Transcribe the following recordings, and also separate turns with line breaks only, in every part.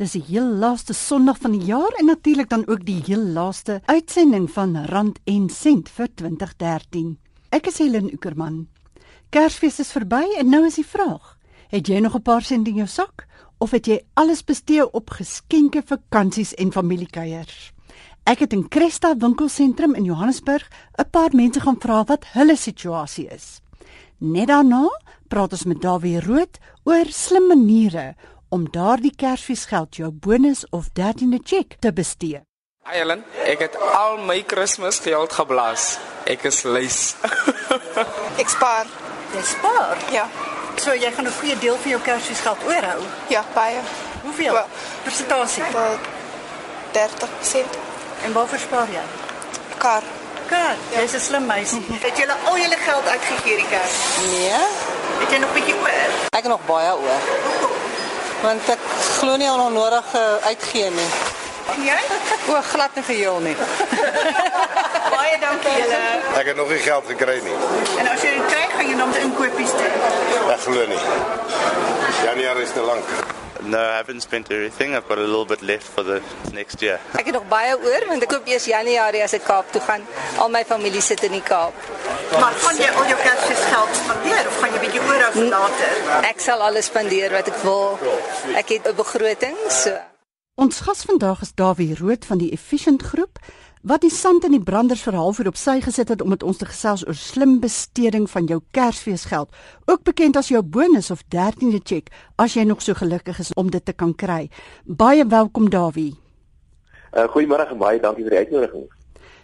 Dis die heel laaste Sondag van die jaar en natuurlik dan ook die heel laaste uitsending van Rand en Sent vir 2013. Ek is Helen Ukerman. Kersfees is verby en nou is die vraag: Het jy nog 'n paar sent in jou sak of het jy alles bestee op geskenke, vakansies en familiekuiers? Ek het in Cresta winkelsentrum in Johannesburg 'n paar mense gaan vra wat hulle situasie is. Net daarna praat ons met Dawie Rood oor slim maniere om daardie Kersfeesgeld jou bonus of 13de cheque te bestee.
Hi Ellen, ek het al my Kersgeld geblaas. Ek is lys.
ek spaar.
Jy spaar?
Ja.
So jy gaan 'n goeie deel van jou Kersgeld oorhou?
Ja, baie.
Hoeveel? Well, Persentasie?
30%.
En waarvoor spaar jy?
Kar.
Kar. Ja. Jy's 'n slim meisie. Het jy al jou geld uitgegee die Kers?
Nee.
Het jy nog 'n bietjie oor?
Ek het nog baie oor. Want ek glo nie al nodig uh, uitgee nie.
En jy?
O, glad nie geheel nie.
Baie dankie julle.
Ek het nog nie geld gekry nie.
En as jy dit kry, gaan jy dan inkopies doen.
Ek glo nie. Januarie is te lank.
No, I haven't spent everything. I've got a little bit left for the next year.
Ek het nog baie oor want ek koop eers Januarie as ek Kaap toe gaan. Al my familie sit in die Kaap.
Maar gaan jy al jou Kersgeld spandeer of gaan jy bietjie oorhou vir later?
Ek sal alles spandeer wat ek wil. Ek het 'n begroting, so.
Ons gas vandag is Dawie Rood van die Efficient Groep wat die sand in die branders verhaal vir op sy gesit het om met ons te gesels oor slim besteding van jou Kersfeesgeld, ook bekend as jou bonus of 13de cheque as jy nog so gelukkig is om dit te kan kry. Baie welkom Dawie.
Uh, Goeiemôre en baie dankie vir die uitnodiging.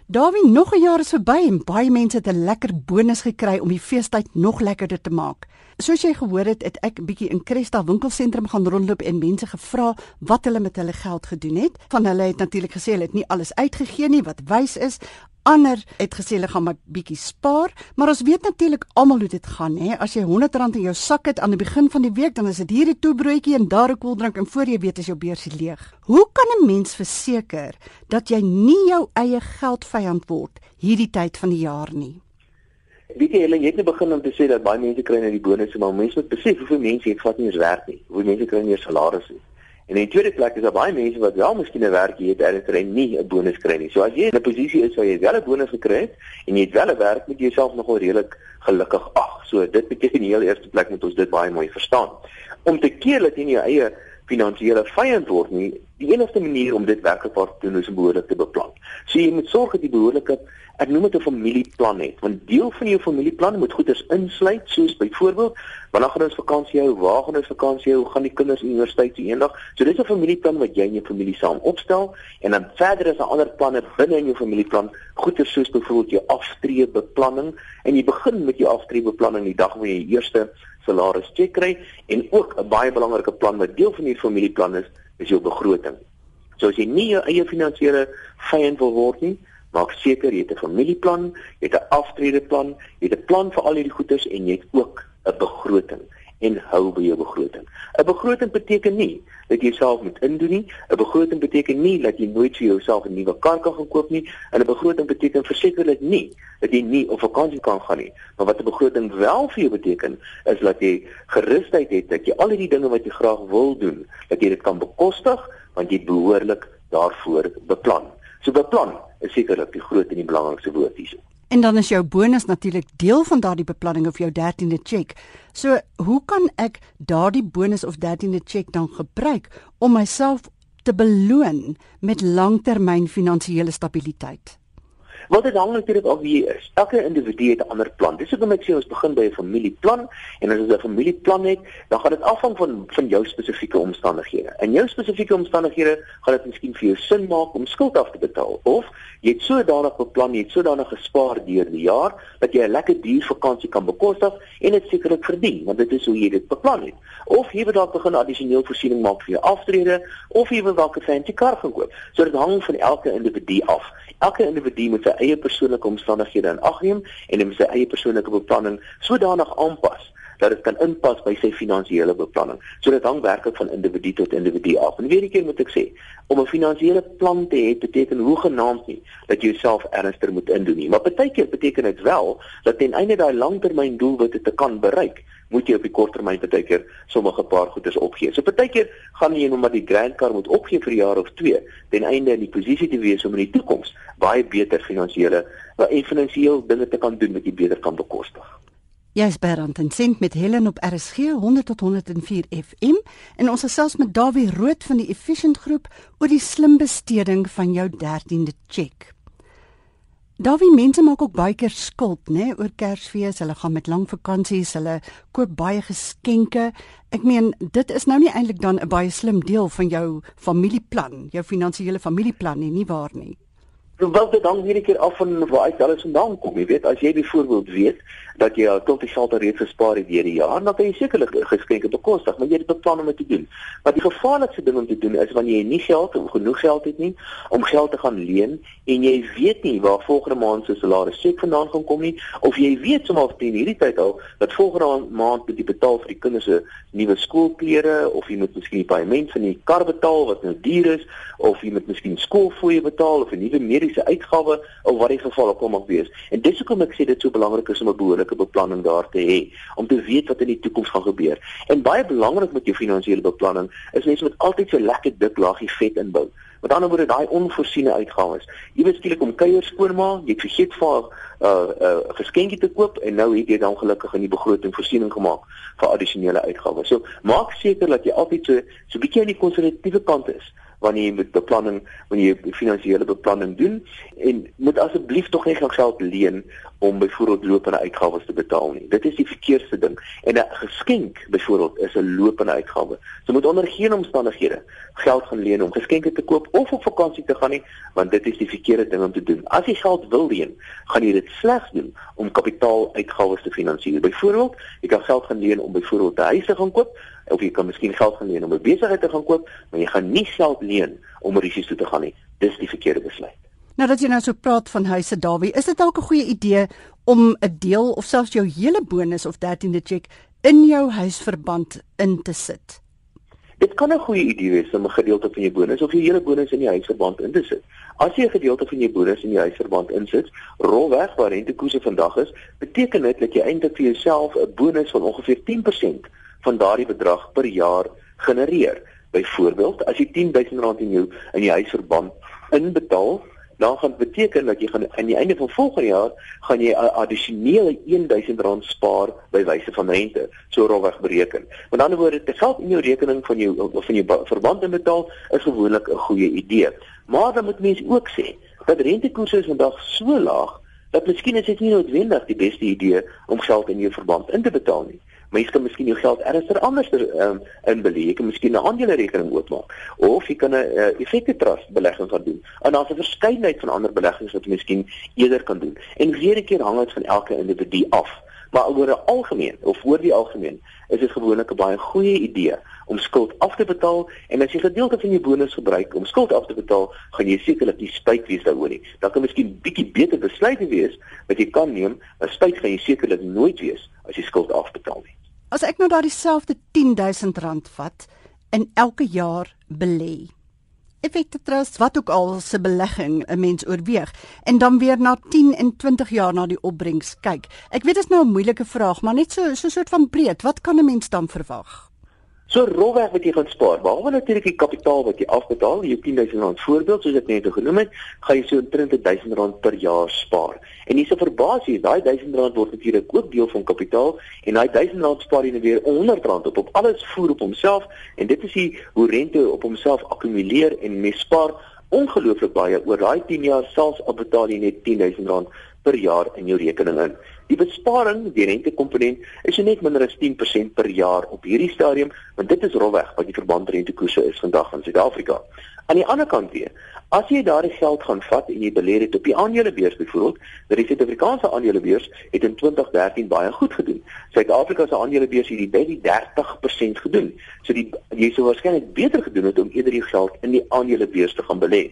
Dawie, nog 'n jaar is verby en baie mense het 'n lekker bonus gekry om die feestyd nog lekkerder te maak. Soos jy gehoor het, het ek 'n bietjie in Cresta winkelsentrum gaan rondloop en mense gevra wat hulle met hulle geld gedoen het. Van hulle het natuurlik gesê hulle het nie alles uitgegee nie wat wys is. Ander het gesê hulle gaan maar bietjie spaar, maar ons weet natuurlik almal hoe dit gaan, hè. As jy R100 in jou sak het aan die begin van die week, dan is dit hier 'n toebroodjie en daar 'n koeldrank en voor jy weet is jou beursie leeg. Hoe kan 'n mens verseker dat jy nie jou eie geldvyand word hierdie tyd van die jaar nie?
Weet jy, jy het net begin om te sê dat baie mense kry net die bonusse, maar mense moet besef hoeveel mense het vat nie eens werk nie. Hoeveel mense kry nie eens salarisse nie. En in die tweede plek is daar baie mense wat wel miskien 'n werk het en hulle nie 'n bonus kry nie. So as jy in 'n posisie is waar jy wel 'n bonus gekry het en jy het wel 'n werk, moet jy jouself nogal redelik gelukkig ag. So dit beteken in die heel eerste plek moet ons dit baie mooi verstaan. Om te keer dat jy nie jou eie finansiële vyand word nie, die enigste manier om dit werklik te doen is om behoorlik te beplan. So jy moet sorg dat jy behoorlike ek noem dit 'n familieplan het want deel van jou familieplan moet goeders insluit soos byvoorbeeld wanneer gaan ons vakansie hou? Waar gaan ons vakansie hou? Gaan die kinders universiteit toe eendag? So dis 'n familieplan wat jy en jou familie saam opstel en dan verder is daar ander planne binne in jou familieplan goeders soos byvoorbeeld jou aftreebeplanning en jy begin met jou aftreebeplanning die dag wanneer jy eerste salaris check kry en ook 'n baie belangrike plan wat deel van die familieplan is is jou begroting. So as jy nie jou eie finansiële vyand wil word nie Maak seker jy het 'n familieplan, jy het 'n aftredeplan, jy het 'n plan vir al hierdie goederes en jy het ook 'n begroting en hou by jou begroting. 'n Begroting beteken nie dat jy self moet indoen nie. 'n Begroting beteken nie dat jy nooit vir jouself 'n nuwe kar kan koop nie. En 'n begroting beteken versekerlik nie dat jy nie op vakansie kan gaan nie. Maar wat 'n begroting wel vir jou beteken, is dat jy gerusheid het dat jy al die dinge wat jy graag wil doen, dat jy dit kan bekostig want jy behoorlik daarvoor beplan. So beplan is sekerlik die groot en die belangrikste woord hierso.
En dan is jou bonus natuurlik deel van daardie beplanning of jou 13de cheque. So, hoe kan ek daardie bonus of 13de cheque dan gebruik om myself te beloon met langtermyn finansiële stabiliteit?
Wat dit hang natuurlik af wie jy is. Elke individu het 'n ander plan. Dis hoekom ek sê ons begin by 'n familieplan en as ons 'n familieplan het, dan gaan dit afhang van van jou spesifieke omstandighede. In jou spesifieke omstandighede gaan dit miskien vir jou sin maak om skuld af te betaal of jy het sodanig beplan, jy het sodanig gespaar deur die jaar dat jy 'n lekker duur vakansie kan bekostig en dit sekerlik verdien, want dit is hoe jy dit beplan het. Of jy wil dalk begin addisioneel voorsiening maak vir jou aftrede of jy wil dalk 'n fancy kar gaan koop. So dit hang van elke individu af. Elke individu moet sy eie persoonlike omstandighede in ag neem en hom sy eie persoonlike beplanning sodanig aanpas dat dit kan inpas by sy finansiële beplanning. So dit hang werklik van individu tot individu af. En weer 'n keer moet ek sê, om 'n finansiële plan te hê beteken hoegenaamd nie dat jy jouself ernstiger moet indoen nie, maar baie keer beteken dit wel dat ten einde daai langtermyndoelwitte te kan bereik, moet jy op die korttermyn baie keer sommige paar goederes opgee. So baie keer gaan jy nou maar die grand car moet opgee vir 'n jaar of 2 ten einde in die posisie te wees om in die toekoms baie beter finansiële en finansiëel dinge te kan doen wat jy beter kan bekostig.
Jy's by Rand en Sent met Helen op RSG 100 tot 104 FM en ons gesels met Dawie Rood van die Efficient Groep oor die slim besteding van jou 13de cheque. Dawie mense maak ook baie keer skuld, né, oor Kersfees. Hulle gaan met lang vakansies, hulle koop baie geskenke. Ek meen, dit is nou nie eintlik dan 'n baie slim deel van jou familieplan, jou finansiële familieplan nie, nie waar nie?
Wel, dit hang hierdie keer af van waar uit alles vandaan kom. Jy weet, as jy byvoorbeeld weet dat jy al tot die geld reeds gespaar het deur die jaar, dan jy sekerlik geskenke bekostig, maar jy het beplan om dit te doen. Maar die gevaarlikste ding om te doen is wanneer jy nie geld of genoeg geld het nie om geld te gaan leen en jy weet nie waar volgende maand se salaris sek vandaan gaan kom nie of jy weet sommer teen hierdie tyd al dat volgende maand moet jy betaal vir die kinders se nuwe skoolklere of jy moet miskien die paaiement van die kar betaal wat nou duur is of jy moet miskien skoolfooie betaal of 'n nuwe mediese uitgawe of wat die geval ook al mag wees. En dis hoekom ek sê dit so belangrik is om 'n behoorlike beplanning daar te hê om te weet wat in die toekoms gaan gebeur. En baie belangrik met jou finansiële beplanning is mens moet altyd so lekker dik laagie vet inbou. Met ander woorde daai onvoorsiene uitgawes. Skielik om kuier skoonmaak, jy vergeet vir 'n uh, uh, geskenkie te koop en nou het jy dan gelukkig in die begroting voorsiening gemaak vir addisionele uitgawes. So maak seker dat jy altyd so so bietjie aan die konservatiewe kant is wanneer jy met beplanning, wanneer jy finansiële beplanning doen en moet asseblief tog nie geld leen om byvoorbeeld lopende uitgawes te betaal nie. Dit is die verkeerste ding. En 'n geskenk byvoorbeeld is 'n lopende uitgawe. So moet onder geen omstandighede geld gaan leen om geskenke te koop of op vakansie te gaan nie, want dit is die verkeerde ding om te doen. As jy geld wil leen, gaan jy dit slegs doen om kapitaaluitgawes te finansier. Byvoorbeeld, jy kan geld gaan leen om byvoorbeeld 'n huis te gaan koop of jy kan miskien geld gaan leen om 'n besigheid te gaan koop, maar jy gaan nie geld leen om risiko's te gaan nie. Dis die verkeerde besluit.
Nou dat jy nou so praat van huise Dawie, is dit dalk 'n goeie idee om 'n deel of selfs jou hele bonus of 13de cheque in jou huisverband in te sit?
Dit kan 'n goeie idee wees om 'n gedeelte van jou bonus of jou hele bonus in die huisverband in te sit. As jy 'n gedeelte van jou bonus in die huisverband insit, rolweg waar rentekoerse vandag is, beteken dit dat jy eintlik vir jouself 'n bonus van ongeveer 10% van daardie bedrag per jaar genereer. Byvoorbeeld, as jy R10000 in jou in die huisverband inbetaal, dan gaan dit beteken dat jy gaan aan die einde van volgende jaar gaan jy 'n addisionele R1000 spaar by wyse van rente, so rolweg bereken. Met ander woorde, te geld in jou rekening van jou van jou verband inbetaal is gewoonlik 'n goeie idee. Maar dan moet mense ook sê dat rentekoerse vandag so laag dat miskien is dit nie noodwendig die beste idee om geld in jou verband in te betaal nie. Mens kan miskien jou geld ergens anders um, inbeleë. Jy kan miskien 'n aandelerekening oopmaak of jy kan 'n uh, effekte trust belegging gaan doen. En daar's 'n verskeidenheid van ander beleggings wat jy miskien eerder kan doen. En weer 'n keer hang dit van elke individu af. Maar oor 'n algemeen of oor die algemeen is dit gewoonlik 'n baie goeie idee om skuld af te betaal en as jy gedeelte van jou bonus gebruik om skuld af te betaal, gaan jy sekerlik nie spyt wees daaroor nie. Dan kan miskien bietjie beter besluite wees wat jy kan neem, maar spyt gaan jy sekerlik nooit wees as jy skuld afbetaal nie.
As ek nou daardie selfde R10000 vat en elke jaar belê. Effekte trust wat ook al se belegging 'n mens oorweeg en dan weer na 10 en 20 jaar na die opbrengs kyk. Ek weet dit is nou 'n moeilike vraag, maar net so so 'n soort van breed, wat kan 'n mens dan verwag?
So rolweg wat jy gaan spaar, behalwe natuurlik die kapitaal wat jy afbetaal, jou 10000 rand voorbeeld soos ek net genoem het, gaan jy so 30000 rand per jaar spaar. En dis 'n verbasie, daai 1000 rand word natuurlik ook deel van kapitaal en daai 1000 rand spaar jy nou weer 100 rand op op alles voer op homself en dit is die hoe rente op homself akkumuleer en mens spaar ongelooflik baie oor daai 10 jaar selfs al betaal jy net 10000 rand per jaar in jou rekening in. Die besparing, die rentekomponent, is net minder as 10% per jaar op hierdie stadium, want dit is rolweg wat die verbandrentekoerse is vandag in Suid-Afrika. Aan die ander kant weer, as jy daardie geld gaan vat en jy belê dit op die aandelebeurs byvoorbeeld, dat die Suid-Afrikaanse aandelebeurs het in 2013 baie goed gedoen. Suid-Afrika se aandelebeurs het by die 30% gedoen. So die jy sou waarskynlik beter gedoen het om eerder die geld in die aandelebeurs te gaan belê.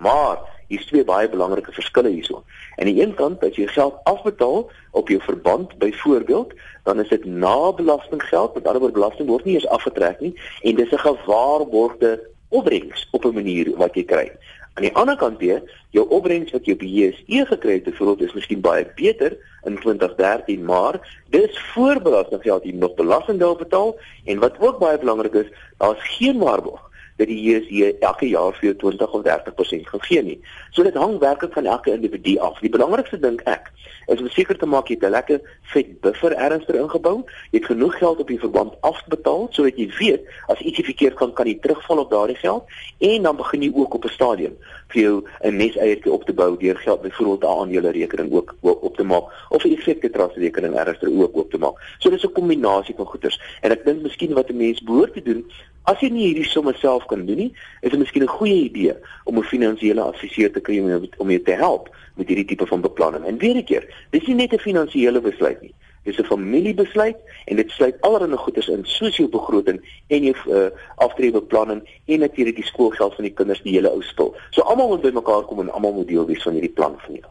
Maar Hier's twee baie belangrike verskille hierso. Aan die een kant as jy geld afbetaal op jou verband byvoorbeeld, dan is dit na belastinggeld, met ander woorde belasting word nie eens afgetrek nie en dis 'n gewaarborgde opbrengs op 'n manier wat jy kry. Aan die ander kant weer, jou opbrengs wat jy op die JSE gekry het, byvoorbeeld is miskien baie beter in 2013, maar dis voorbelastinggeld jy nog belasting daarop betaal en wat ook baie belangrik is, daar's geen waarborg dat die JSE elke jaar vir jou 20 of 30% gaan gee nie. So dit hang werklik van elke individu af. Die belangrikste dink ek is om seker te maak jy het 'n lekker vet buffer ernstig ingebou. Jy het genoeg geld op die verband afbetaal sodat jy weet as ietsie verkeerd gaan kan jy terugval op daardie geld en dan begin jy ook op 'n stadium vir jou 'n neseiertjie op te bou deur geld byvoorbeeld aan julle rekening ook op te maak of 'n effekte trust rekening ernstig ook op te maak. So dis 'n kombinasie van goeders en ek dink miskien wat 'n mens behoort te doen As jy nie hierdie somme self kan doen nie, is dit miskien 'n goeie idee om 'n finansiële adviseur te kry om om jou te help met hierdie tipe van beplanning. En weer 'n keer, dis nie net 'n finansiële besluit nie. Dis 'n familiebesluit en dit sluit allerlei goederes in, soos jou begroting en jou uh, aftreebeplanning en natuurlik die skoolgeld van die kinders die hele ou spul. So almal moet bymekaar kom en almal moet deel wees van hierdie plan van jou.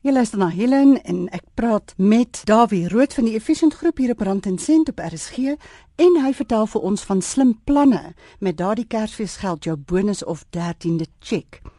Jy luister na Helen en ek praat met Dawie Rood van die Efficient Groep hier op Rand en Sent op RSG en hy vertel vir ons van slim planne met daardie Kersfeesgeld jou bonus of 13de cheque.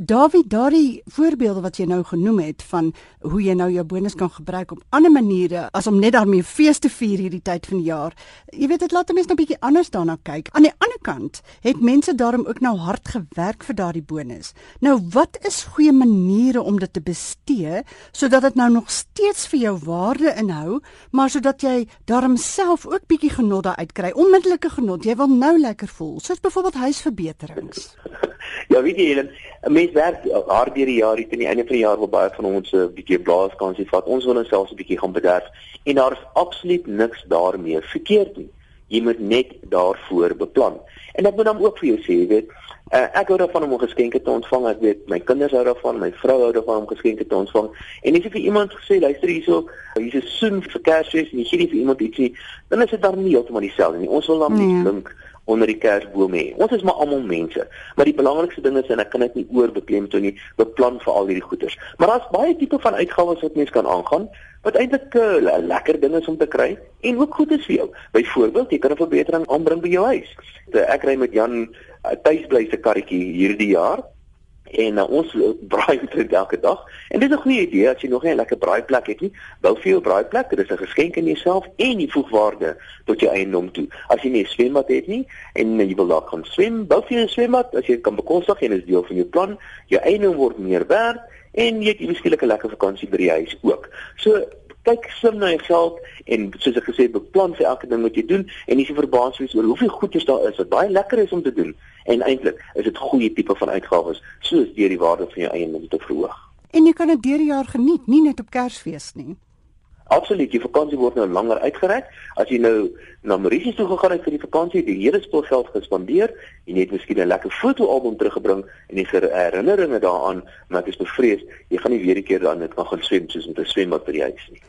Dawie, daardie voorbeelde wat jy nou genoem het van hoe jy nou jou bonus kan gebruik op ander maniere as om net daarmee fees te vier hierdie tyd van die jaar. Jy weet dit laat mense nou 'n bietjie anders daarna kyk. Aan die ander kant het mense daarom ook nou hard gewerk vir daardie bonus. Nou, wat is goeie maniere om dit te bestee sodat dit nou nog steeds vir jou waarde inhou, maar sodat jy daarom self ook bietjie genot daaruit kry, onmiddellike genot. Jy wil nou lekker voel, soos byvoorbeeld huisverbeterings.
Ja, weet jy, Helen, 'n mens werk hard deur die jaar, teen die einde van die jaar wil baie van ons 'n bietjie blaaskansie vat. Ons wil ons selfs 'n bietjie gaan bederf en daar is absoluut niks daarmee verkeerd nie. Jy moet net daarvoor beplan. En ek moet dan ook vir jou sê, jy weet, uh, ek hou daarvan om geskenke te ontvang. Ek weet my kinders hou daarvan, my vrou hou daarvan om geskenke te ontvang. En as jy vir iemand gesê, luister hierso, hier's 'n soen vir Kersfees en jy gee nie vir iemand ietsie, dan is dit dan nie heeltemal dieselfde nie. Ons wil dan nie dink nee onder die kersboom hê. Ons is maar almal mense, maar die belangrikste ding is en ek kan dit nie oorbeklemtoon nie, beplan vir al hierdie goeders. Maar daar's baie tipe van uitgawes wat mens kan aangaan wat eintlik 'n uh, lekker ding is om te kry en ook goed is vir jou. Byvoorbeeld, jy kan 'n verbetering aanbring by jou huis. Ek ry met Jan uh, tuisbly se karretjie hierdie jaar en uh, ons braai dit elke dag. En dit is 'n goeie idee as jy nog nie 'n lekker braaiplek het nie, bou vir jou braaiplek. Dit is 'n geskenk aan jouself en jy voeg waarde tot jou eiendom toe. As jy nie 'n swembad het nie en jy wil daar kan swem, bou vir jou 'n swembad as jy kan bekostig en dit is deel van jou plan. Jou eiendom word meer werd en jy het miskien 'n lekker vakansie by die huis ook. So kyk slim na jou geld en soos ek gesê het, beplan vir elke ding wat jy doen en jy se verbaas wees oor hoeveel goedjies daar is wat baie lekker is om te doen en eintlik is dit goeie tipe van uitgawes soos deur die waarde van jou eiendom te verhoog.
En jy kan dit deur die jaar geniet, nie net op Kersfees nie.
Absoluut, die vakansie word nou langer uitgereik. As jy nou na Mauritius toe gegaan het vir die vakansie, die hele spul geld gespandeer, jy het miskien 'n lekker fotoalbum teruggebring en die herinneringe daaraan, maar ek is bevrees jy gaan nie weer 'n keer dan net gaan swem soos met 'n swembad by die huis nie.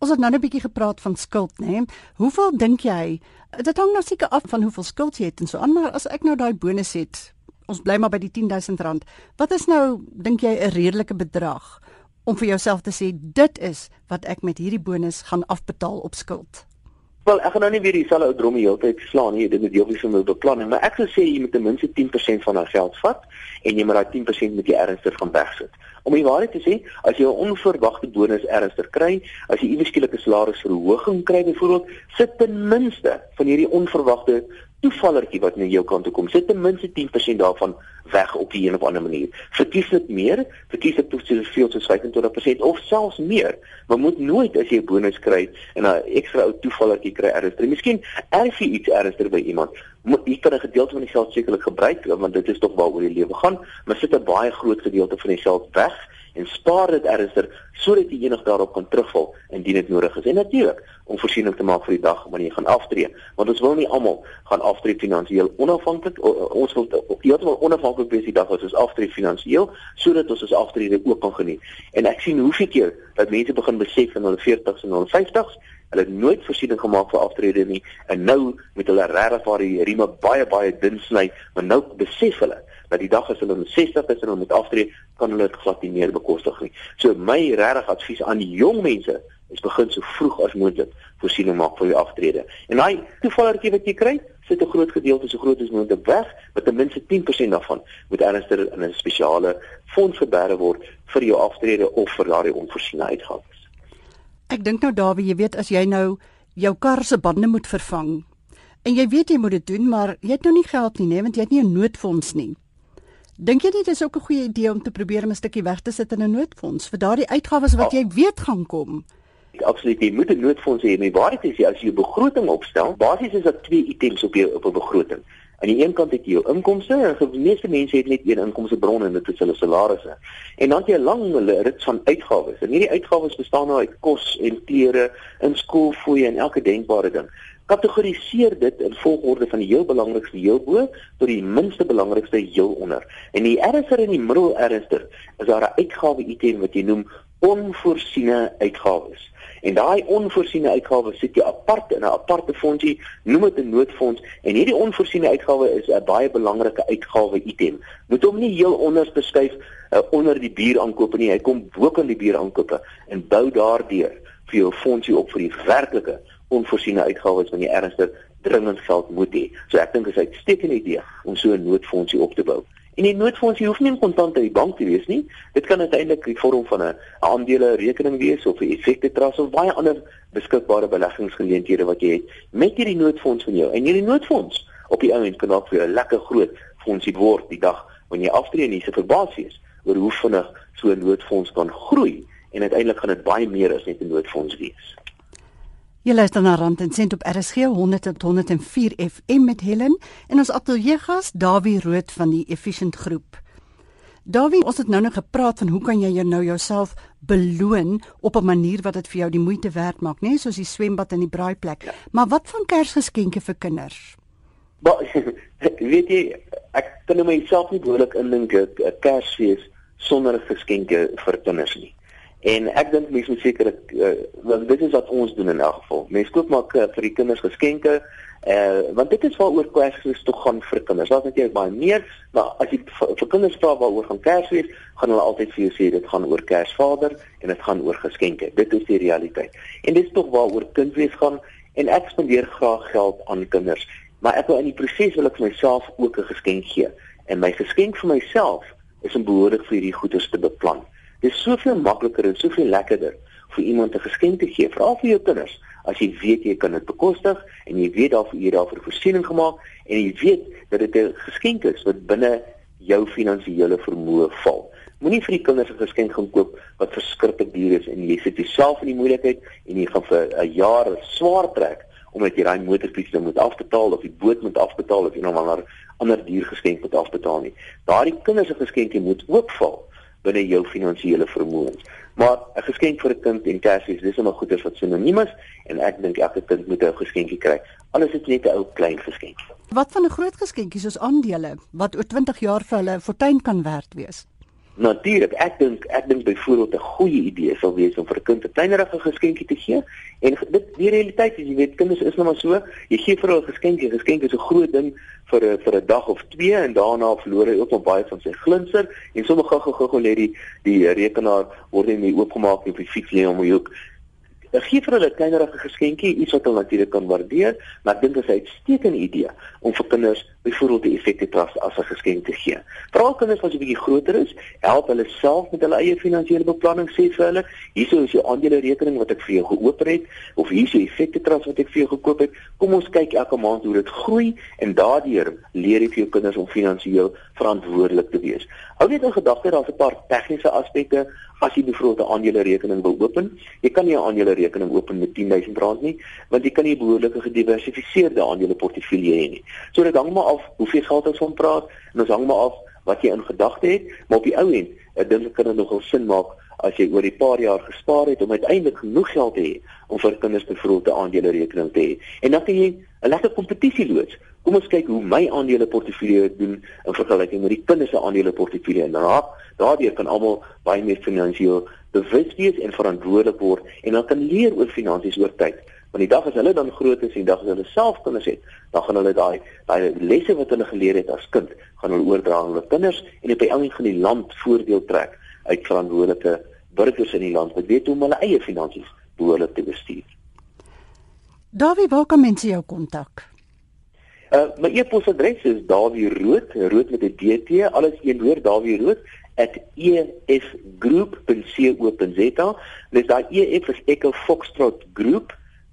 Ons het nou net 'n bietjie gepraat van skuld, né? Nee? Hoeveel dink jy? Dit hang nou seker af van hoeveel skuld jy het en so aan, maar as ek nou daai bonus het, ons bly maar by die 10000 rand. Wat is nou dink jy 'n redelike bedrag om vir jouself te sê dit is wat ek met hierdie bonus gaan afbetaal op skuld?
Wel, ek gaan nou nie weer dieselfde ou dromme heeltyd slaan nie. Dit moet deel wees van my beplanning, maar ek sou sê jy moet ten minste 10% van jou geld vat en jy moet daai 10% met jy ernstig van wegsit. Om die waarheid te sê, as jy 'n onverwagte bonus ernstig kry, as jy iewers skielik 'n salarisverhoging kry byvoorbeeld, sit ten minste van hierdie onverwagte toevallertjie wat na jou kant toe kom, sit ten minste 10% daarvan weg op 'n of ander manier. Verkies dit meer, verkies dit tot soveel soos 25% of selfs meer. Maar moet nooit as jy 'n bonus kry en 'n ekstra ou toevallertjie kry ernstig. Miskien erf jy iets ernstig by iemand. Jy kan 'n gedeelte van die geld sekerlik gebruik want dit is tog waaroor die lewe gaan, maar sit 'n baie groot gedeelte van die geld weg en spaar dit ernstig sodat jy enig daarop kan terugval indien dit nodig is. En natuurlik om voorsiening te maak vir die dag wanneer jy gaan aftree, want ons wil nie almal gaan aftree finansiëel onafhanklik ons wil heeltemal onafhanklik wees die dag as ons aftree finansiëel sodat ons ons aftrede ook kan geniet. En ek sien hoeveel keer dat mense begin besef in hulle 40s en hulle 50s Hulle nooit voorsiening gemaak vir aftrede nie en nou met hulle regtig waar die rieme baie baie dun sny, maar nou besef hulle dat die dag as hulle 60 is en hulle moet aftree, kan hulle dit glad nie meer bekostig nie. So my regtig advies aan die jong mense is begin so vroeg as moontlik voorsiening maak vir jou aftrede. En daai toevallertjie wat jy kry, sit 'n groot gedeelte so groot as moontlik weg, met ten minste 10% daarvan moet ernstig in 'n spesiale fonds geberg word vir jou aftrede of vir daardie onvoorsiene uitgawes.
Ek dink nou Dawie, jy weet as jy nou jou kar se bande moet vervang en jy weet jy moet dit doen, maar jy het nou nie geld nie, nee, want jy het nie 'n noodfonds nie. Dink jy nie dit is ook 'n goeie idee om te probeer om 'n stukkie weg te sit in 'n noodfonds vir daardie uitgawes wat jy weet gaan kom?
Absoluut, jy moet 'n noodfonds hê. Maar waar dit is jy as jy 'n begroting opstel, basies is dit twee items op jou op 'n begroting. Aan die een kant het jy jou inkomste, en die meeste mense het net een inkomstebron en dit is hulle salarisse. En dan het jy 'n lang rit van uitgawes. En hierdie uitgawes bestaan nou uit kos en klere, in skoolfooie en elke denkbare ding. Kategoriseer dit in volgorde van die heel belangrikste heel bo tot die minste belangrikste heel onder. En die ergste en die middel ergste is daar 'n uitgawe item wat jy noem onvoorsiene uitgawes. En daai onvoorsiene uitgawes sit jy apart in 'n aparte fondsie, noem dit 'n noodfonds en hierdie onvoorsiene uitgawe is 'n baie belangrike uitgawe item. Moet hom nie heel onderste skuif uh, onder die bieraankope nie. Hy kom bo kan die bieraankope en bou daardeur vir jou fondsie op vir die werklike onvoorsiene uitgawes wanneer jy ernstig dringend geld moet hê. So ek dink dit is 'n uitstekende idee om so 'n noodfondsie op te bou. En die noodfonds hoef nie kontant uit die bank te wees nie. Dit kan uiteindelik in vorm van 'n aandele rekening wees of 'n effekte trust of baie ander beskikbare beleggingsgeleenthede wat jy het met hierdie noodfonds van jou. En hierdie noodfonds op die ou end kan ook vir 'n lekker groot fondsie word die dag wanneer jy aftree en jy se verbaas wees oor hoe vinnig so 'n noodfonds kan groei en uiteindelik gaan dit baie meer as net 'n noodfonds wees.
Jy luister na Rand en Sent op RSG 100 tot 104 FM met Helen en ons ateljeegas Dawie Rood van die Efficient Groep. Dawie, ons het nou nog gepraat van hoe kan jy jou nou jouself beloon op 'n manier wat dit vir jou die moeite werd maak, né, nee? soos die swembad en die braaiplek. Maar wat van Kersgeskenke vir kinders?
Maar weet jy, ek kan nou myself nie behoorlik indink 'n Kersfees sonder geskenke vir kinders nie. En ek dink mense moet seker uh, want dit is wat ons doen in elk geval. Mense koop maar uh, vir die kinders geskenke. Eh uh, want dit is waaroor Kersfees toe gaan vir kinders. Daar's natuurlik baie meer, maar as jy vir kinders vra waaroor gaan Kersfees, gaan hulle altyd vir jou sê dit gaan oor Kersvader en dit gaan oor geskenke. Dit is die realiteit. En dit is tog waaroor kindwees gaan en ek spandeer graag geld aan kinders. Maar ek wil in die proses wil ek vir myself ook 'n geskenk gee. En my geskenk vir myself is om behoorlik vir hierdie goederes te beplan. Dit is soveel makliker en soveel lekkerder vir iemand 'n geskenk te gee, veral vir jou kinders, as jy weet jy kan dit bekostig en jy weet daarvoor jy daarvoor voorsiening gemaak en jy weet dat dit 'n geskenk is wat binne jou finansiële vermoë val. Moenie vir die kinders 'n geskenk gaan koop wat verskriklik duur is en jy sit jouself in die moeilikheid en jy gaan vir 'n jaar swaar trek omdat jy daai motorfiets nou moet afbetaal of die boot moet afbetaal of maar 'n ander duur geskenk moet afbetaal nie. Daardie kinders se geskenkie moet ook val binne jou finansiële vermoëns. Maar 'n geskenk vir 'n kind en Kersfees, dis sommer goeders wat sinoniem is en ek dink elke kind moet 'n geskenkie kry. Alles is net 'n ou klein geskenkie.
Wat van 'n groot geskenkie soos aandele wat oor 20 jaar vir hulle fortuin kan werd wees?
Natuurlik, ek dink ek dink byvoorbeeld 'n goeie idee sal wees om vir 'n kind 'n kleinerige geskenkie te gee. En dit die realiteit is, jy weet, kinders is nou maar so, jy gee vir hulle 'n geskenkie, 'n geskenk is 'n groot ding vir 'n vir 'n dag of twee en daarna verloor hy ook nog baie van sy glinster. En sommer gou gou gou lê die die rekenaar word nie oopgemaak op die fiets lê om hy ook Ek gee vir hulle 'n kleinerige geskenkie, iets wat hulle natuurlik kan waardeer, maar ek dink dit is 'n uitstekende idee om vir kinders byvoorbeeld die effekte trust as 'n geskenk te gee. Veral kinders wat 'n bietjie groter is, help hulle self met hulle eie finansiële beplanning sê vir hulle, hierso is jou aandele rekening wat ek vir jou geopen het of hierso effekte trust wat ek vir jou gekoop het. Kom ons kyk elke maand hoe dit groei en daardeur leer jy vir jou kinders om finansiëel verantwoordelik te wees. Hou net in gedagte daar's 'n paar tegniese aspekte as jy byvoorbeeld 'n aandele rekening wil open. Jy kan nie 'n aandele rekening open met R10000 nie, want jy kan nie 'n behoorlike gediversifiseerde aandele portefeulje hê nie. So dit hang maar af hoeveel geld ons van praat en ons hang maar af wat jy in gedagte het, maar op die ou end, ek dink dit kan nogal sin maak as jy oor die paar jaar gespaar het om uiteindelik genoeg geld te hê om vir kinders byvoorbeeld 'n aandele rekening te hê. En dan kan jy 'n lekker kompetisie loods. Kom ons kyk hoe my aandele portefeulje doen in vergelyking met die kinders se aandele portefeulje. En dan daardeur kan almal baie meer finansiëel bewus wees en verantwoordelik word en dan kan leer oor finansies oor tyd Want die dag as hulle dan groot is en die dag as hulle self kinders het, dan gaan hulle daai daai lesse wat hulle geleer het as kind, gaan hulle oordra aan hulle kinders en op die einde van die land voordeel trek uit verantwoordelike burgers in die land wat weet hoe om hulle eie finansies behoorlik te bestuur.
Dawie, waar kan mense jou kontak?
Uh my e-posadres is davierood, rood met 'n DT, alles een woord, davierood @efgroup.co.za. Dis daai EF is Echo Foxtrot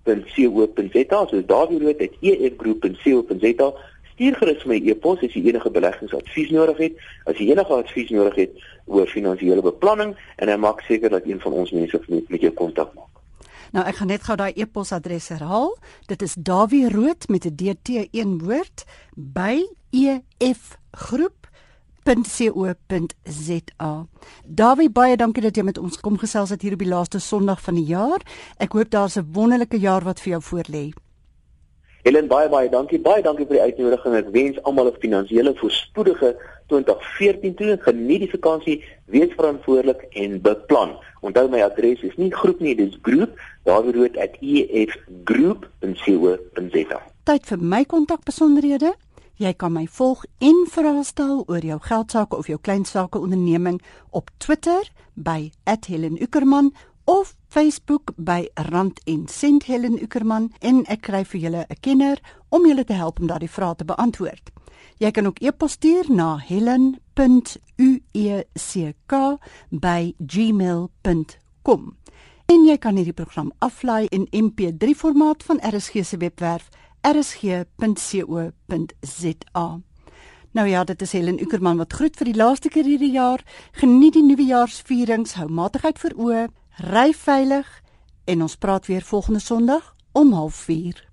Group.co.za. So davierood@efgroup.co.za. Stuur gerus my e-pos as jy enige beleggingsadvies nodig het, as jy enige advies nodig het oor finansiële beplanning en dan maak seker dat een van ons mense met, met jou kontak maak.
Nou ek gaan net gou daai e-posadres herhaal. Dit is davierood met 'n DT een woord by efgroep www.co.za. Dawie baie dankie dat jy met ons kom gesels het hier op die laaste Sondag van die jaar. Ek hoop daar's 'n wonderlike jaar wat vir jou voorlê.
Helen baie baie dankie. Baie dankie vir die uitnodiging. Ek wens almal 'n finansiële voorspoedige 2014 toe. Geniet die vakansie, wees verantwoordelik en beplan. Onthou my adres is nie groep nie, dis groep. daardie@efgroep.co.za.
Tyd vir my kontakbesonderhede. Jy kan my volg en vra stel oor jou geldsaake of jou klein sake onderneming op Twitter by @HelenUckerman of Facebook by Rand en Sent Helen Uckerman en ek kry vir julle 'n kenner om julle te help om daardie vrae te beantwoord. Jy kan ook e-pos stuur na helen.ueck@gmail.com. En jy kan hierdie program aflaai in MP3 formaat van RSG se webwerf rsg.co.za. Nou ja, dit is Helen Ukerman wat groet vir die laaste keer hierdie jaar. Geniet die nuwejaarsvierings, hou matigheid vir oë, ry veilig en ons praat weer volgende Sondag om 04:30.